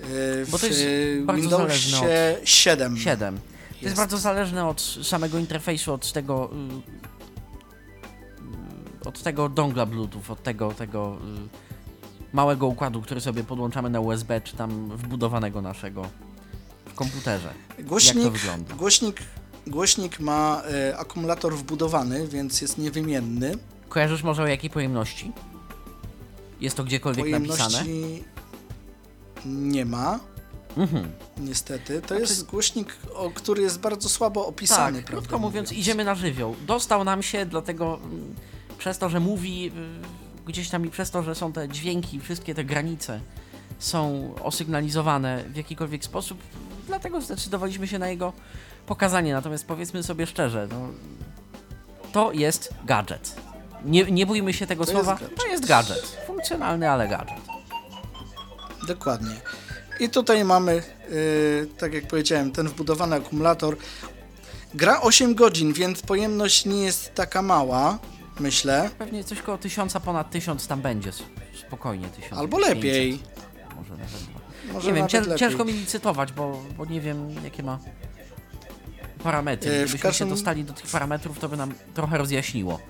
Y, Bo to w jest bardzo Windowsie zależne 7. 7. To jest. Jest. bardzo zależne od samego interfejsu, od tego y, y, od tego dongla Bluetooth, od tego, tego małego układu, który sobie podłączamy na USB, czy tam wbudowanego naszego w komputerze. Głośnik, Jak to wygląda? Głośnik, głośnik ma y, akumulator wbudowany, więc jest niewymienny. Kojarzysz może o jakiej pojemności? Jest to gdziekolwiek napisane? Pojemności nie ma, Mhm. niestety. To Znaczy- jest głośnik, o, który jest bardzo słabo opisany. Tak, krótko mówiąc, idziemy na żywioł. Dostał nam się, dlatego mm, przez to, że mówi y, gdzieś tam i przez to, że są te dźwięki, wszystkie te granice są osygnalizowane w jakikolwiek sposób, dlatego zdecydowaliśmy się na jego pokazanie. Natomiast powiedzmy sobie szczerze, no, to jest gadżet. Nie, nie bójmy się tego To słowa, jest to jest gadżet. Funkcjonalny, ale gadżet. Dokładnie. I tutaj mamy, y, tak jak powiedziałem, ten wbudowany akumulator. Gra 8 godzin, więc pojemność nie jest taka mała, myślę. Pewnie coś koło tysiąca, ponad tysiąc tam będzie. Spokojnie tysiąc. Albo lepiej. Może nawet. Może nie wiem, ciężko mi licytować, bo, bo nie wiem jakie ma parametry. E, w Gdybyśmy każdym- się dostali do tych parametrów, to by nam trochę rozjaśniło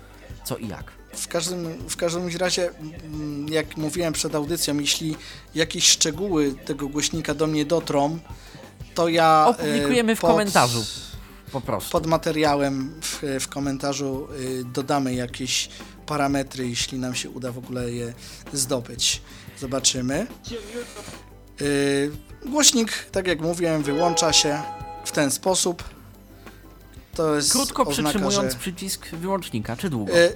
co i jak. W każdym, w każdym razie, jak mówiłem przed audycją, jeśli jakieś szczegóły tego głośnika do mnie dotrą, to ja. Opublikujemy y, w pod- komentarzu po prostu. Pod materiałem w, w komentarzu y, dodamy jakieś parametry, jeśli nam się uda w ogóle je zdobyć. Zobaczymy. Y, Głośnik, tak jak mówiłem, wyłącza się w ten sposób. To jest Krótko oznaka, przytrzymując że... przycisk wyłącznika, czy długo? E,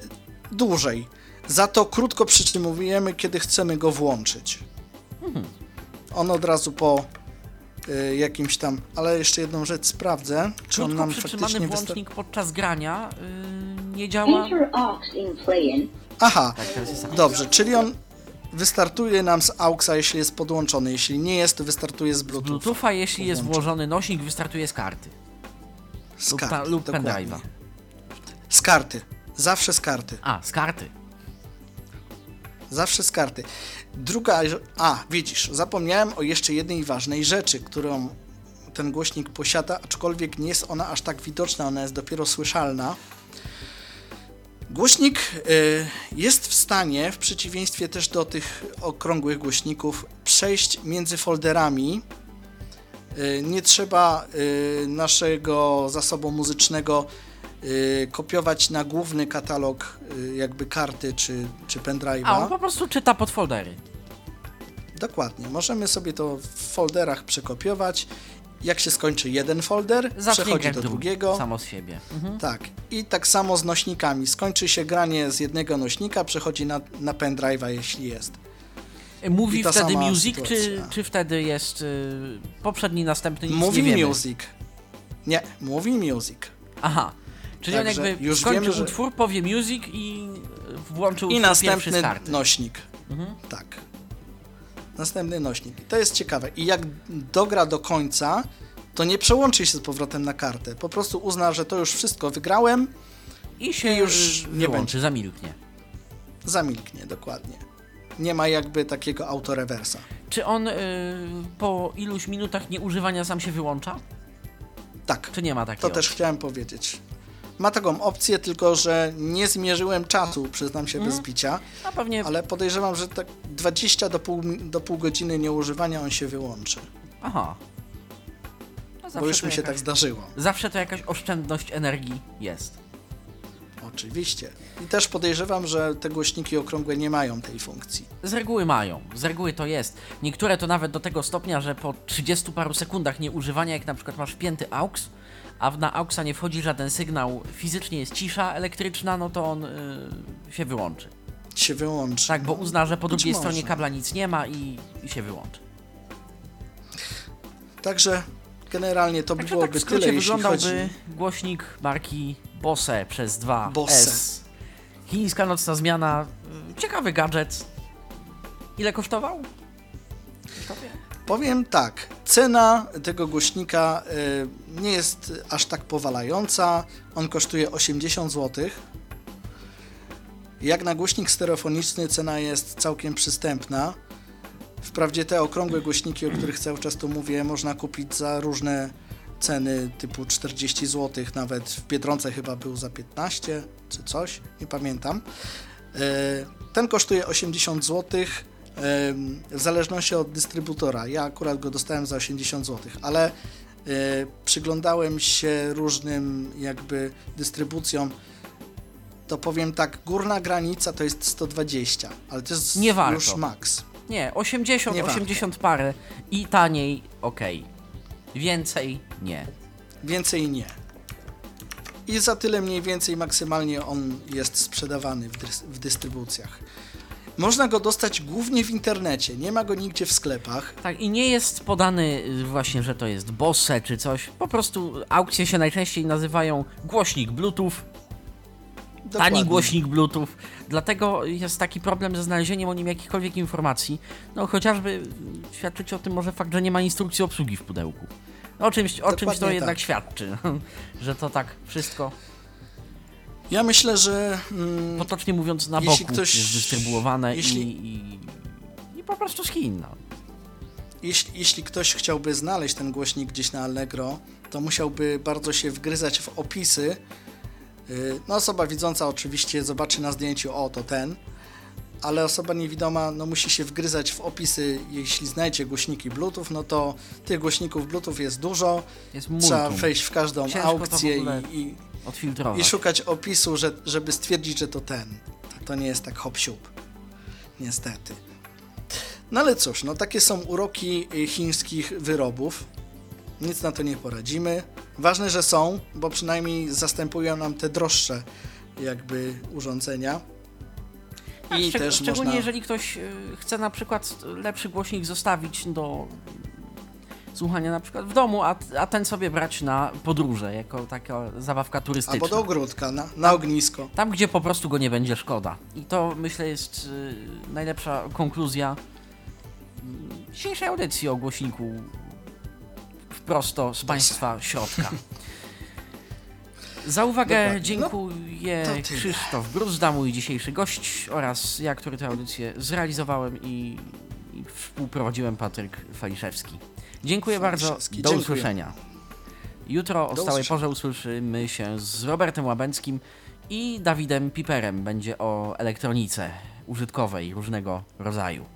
dłużej. Za to krótko przytrzymujemy, kiedy chcemy go włączyć. On od razu po e, jakimś tam. Ale jeszcze jedną rzecz sprawdzę, czy on Krótko nam przytrzymany faktycznie włącznik podczas grania yy, nie działa. Aha, Tak, jest dobrze, czyli on wystartuje nam z AUXa, jeśli jest podłączony. Jeśli nie jest, to wystartuje z Bluetooth. Bluetootha, jeśli jest Włączony. włożony nośnik, wystartuje z karty Z lub, karty, lub dokładnie. pendrive'a. Z karty. Zawsze z karty. A, z karty. Zawsze z karty. Druga. A, widzisz, zapomniałem o jeszcze jednej ważnej rzeczy, którą ten głośnik posiada, aczkolwiek nie jest ona aż tak widoczna, ona jest dopiero słyszalna. Głośnik y, jest w stanie, w przeciwieństwie też do tych okrągłych głośników, przejść między folderami. Y, nie trzeba y, naszego zasobu muzycznego y, kopiować na główny katalog jakby karty czy, czy pendrive'a. A, on po prostu czyta podfoldery. Dokładnie. Możemy sobie to w folderach przekopiować. Jak się skończy jeden folder, przechodzi do drugi, drugiego. Samo z siebie. Mhm. Tak. I tak samo z nośnikami. Skończy się granie z jednego nośnika, przechodzi na, na pendrive'a, jeśli jest. Mówi I ta wtedy music, czy, czy wtedy jest y, poprzedni, następny, nic Mówi nie wiemy. music. Nie, mówi music. Aha. Czyli Także on jakby już skończy wiemy, że- utwór, powie music i y, włączy I następny nośnik. Mhm. Tak. Następny nośnik. I to jest ciekawe. I jak dogra do końca, to nie przełączy się z powrotem na kartę. Po prostu uzna, że to już wszystko wygrałem, I się i już już nie wyłączy, będzie. zamilknie. zamilknie dokładnie. Nie ma jakby takiego autorewersa. Czy on y, po iluś minutach nieużywania sam się wyłącza? Tak, Czy nie ma takiej to też chciałem powiedzieć. Ma taką opcję, tylko że nie zmierzyłem czasu, przyznam się Mhm. bez bicia, No pewnie, ale podejrzewam, że tak 20 do pół, do pół godziny nieużywania on się wyłączy. aha. No Bo już mi się jakaś- tak zdarzyło. Zawsze to jakaś oszczędność energii jest. Oczywiście. I też podejrzewam, że te głośniki okrągłe nie mają tej funkcji. Z reguły mają, z reguły to jest. Niektóre to nawet do tego stopnia, że po 30 paru sekundach nieużywania, jak na przykład masz wpięty AUX, a na AUXa nie wchodzi żaden sygnał, fizycznie jest cisza elektryczna, no to on y, się wyłączy. Się wyłączy. Tak, bo uzna, że po Być drugiej może. stronie kabla nic nie ma i, i się wyłączy. Także generalnie to byłoby tak w skrócie tyle, jeśli wyglądałby chodzi... głośnik marki Bose przez 2 Bose. S. Chińska nocna zmiana. Ciekawy gadżet. Ile kosztował? Powiem tak, cena tego głośnika y, nie jest aż tak powalająca. On kosztuje 80 zł. Jak na głośnik stereofoniczny cena jest całkiem przystępna. Wprawdzie te okrągłe głośniki, o których cały czas tu mówię, można kupić za różne ceny typu 40 zł, nawet w Biedronce chyba był za 15 czy coś, nie pamiętam. E, Ten kosztuje 80 zł w zależności od dystrybutora. Ja akurat go dostałem za 80 zł, ale e, przyglądałem się różnym jakby dystrybucjom. To powiem tak, górna granica to jest 120, ale to jest Nie warto. już maks. Nie, 80, Nie warto. 80 parę i taniej, okej. Więcej nie. Więcej nie. I za tyle mniej więcej maksymalnie on jest sprzedawany w, dys- w dystrybucjach. Można go dostać głównie w internecie, nie ma go nigdzie w sklepach. Tak, i nie jest podany y, właśnie, że to jest Bose czy coś. Po prostu aukcje się najczęściej nazywają głośnik Bluetooth, tani Dokładnie. głośnik Bluetooth. Dlatego jest taki problem ze znalezieniem o nim jakichkolwiek informacji. No chociażby świadczyć o tym może fakt, że nie ma instrukcji obsługi w pudełku. No, o czymś, o czymś to Dokładnie jednak tak. świadczy, że to tak wszystko, Ja myślę, że mm, potocznie mówiąc, na Jeśli boku ktoś- jest dystrybuowane jeśli- i, i, i po prostu z Chin. No. jeśli, jeśli ktoś chciałby znaleźć ten głośnik gdzieś na Allegro, to musiałby bardzo się wgryzać w opisy. Yy, No osoba widząca oczywiście zobaczy na zdjęciu, o to ten, ale osoba niewidoma no, musi się wgryzać w opisy, jeśli znajdzie głośniki Bluetooth, no to tych głośników Bluetooth jest dużo, Jest trzeba wejść w każdą Ciężko aukcję i, i, i szukać opisu, że, żeby stwierdzić, że to ten. To, to nie jest tak hop siup. Niestety. No ale cóż, no takie są uroki y, chińskich wyrobów. Nic na to nie poradzimy. Ważne, że są, bo przynajmniej zastępują nam te droższe jakby urządzenia. Tak, I szczeg- też szczególnie można... jeżeli ktoś y, chce na przykład lepszy głośnik zostawić do słuchania na przykład w domu, a, a ten sobie brać na podróże, jako taka zabawka turystyczna. Albo do ogródka, na, na ognisko. Tam, gdzie po prostu go nie będzie szkoda. I to myślę jest y, najlepsza konkluzja y, dzisiejszej audycji o głośniku prosto z Państwa środka. Za uwagę Dokładnie. dziękuję No, to tyle. Krzysztof Bruzda, mój dzisiejszy gość oraz ja, który tę audycję zrealizowałem i, i współprowadziłem Patryk Faliszewski. Dziękuję bardzo, do dziękuję. usłyszenia. Jutro o stałej porze usłyszymy się z Robertem Łabęckim i Dawidem Piperem. Będzie o elektronice użytkowej różnego rodzaju.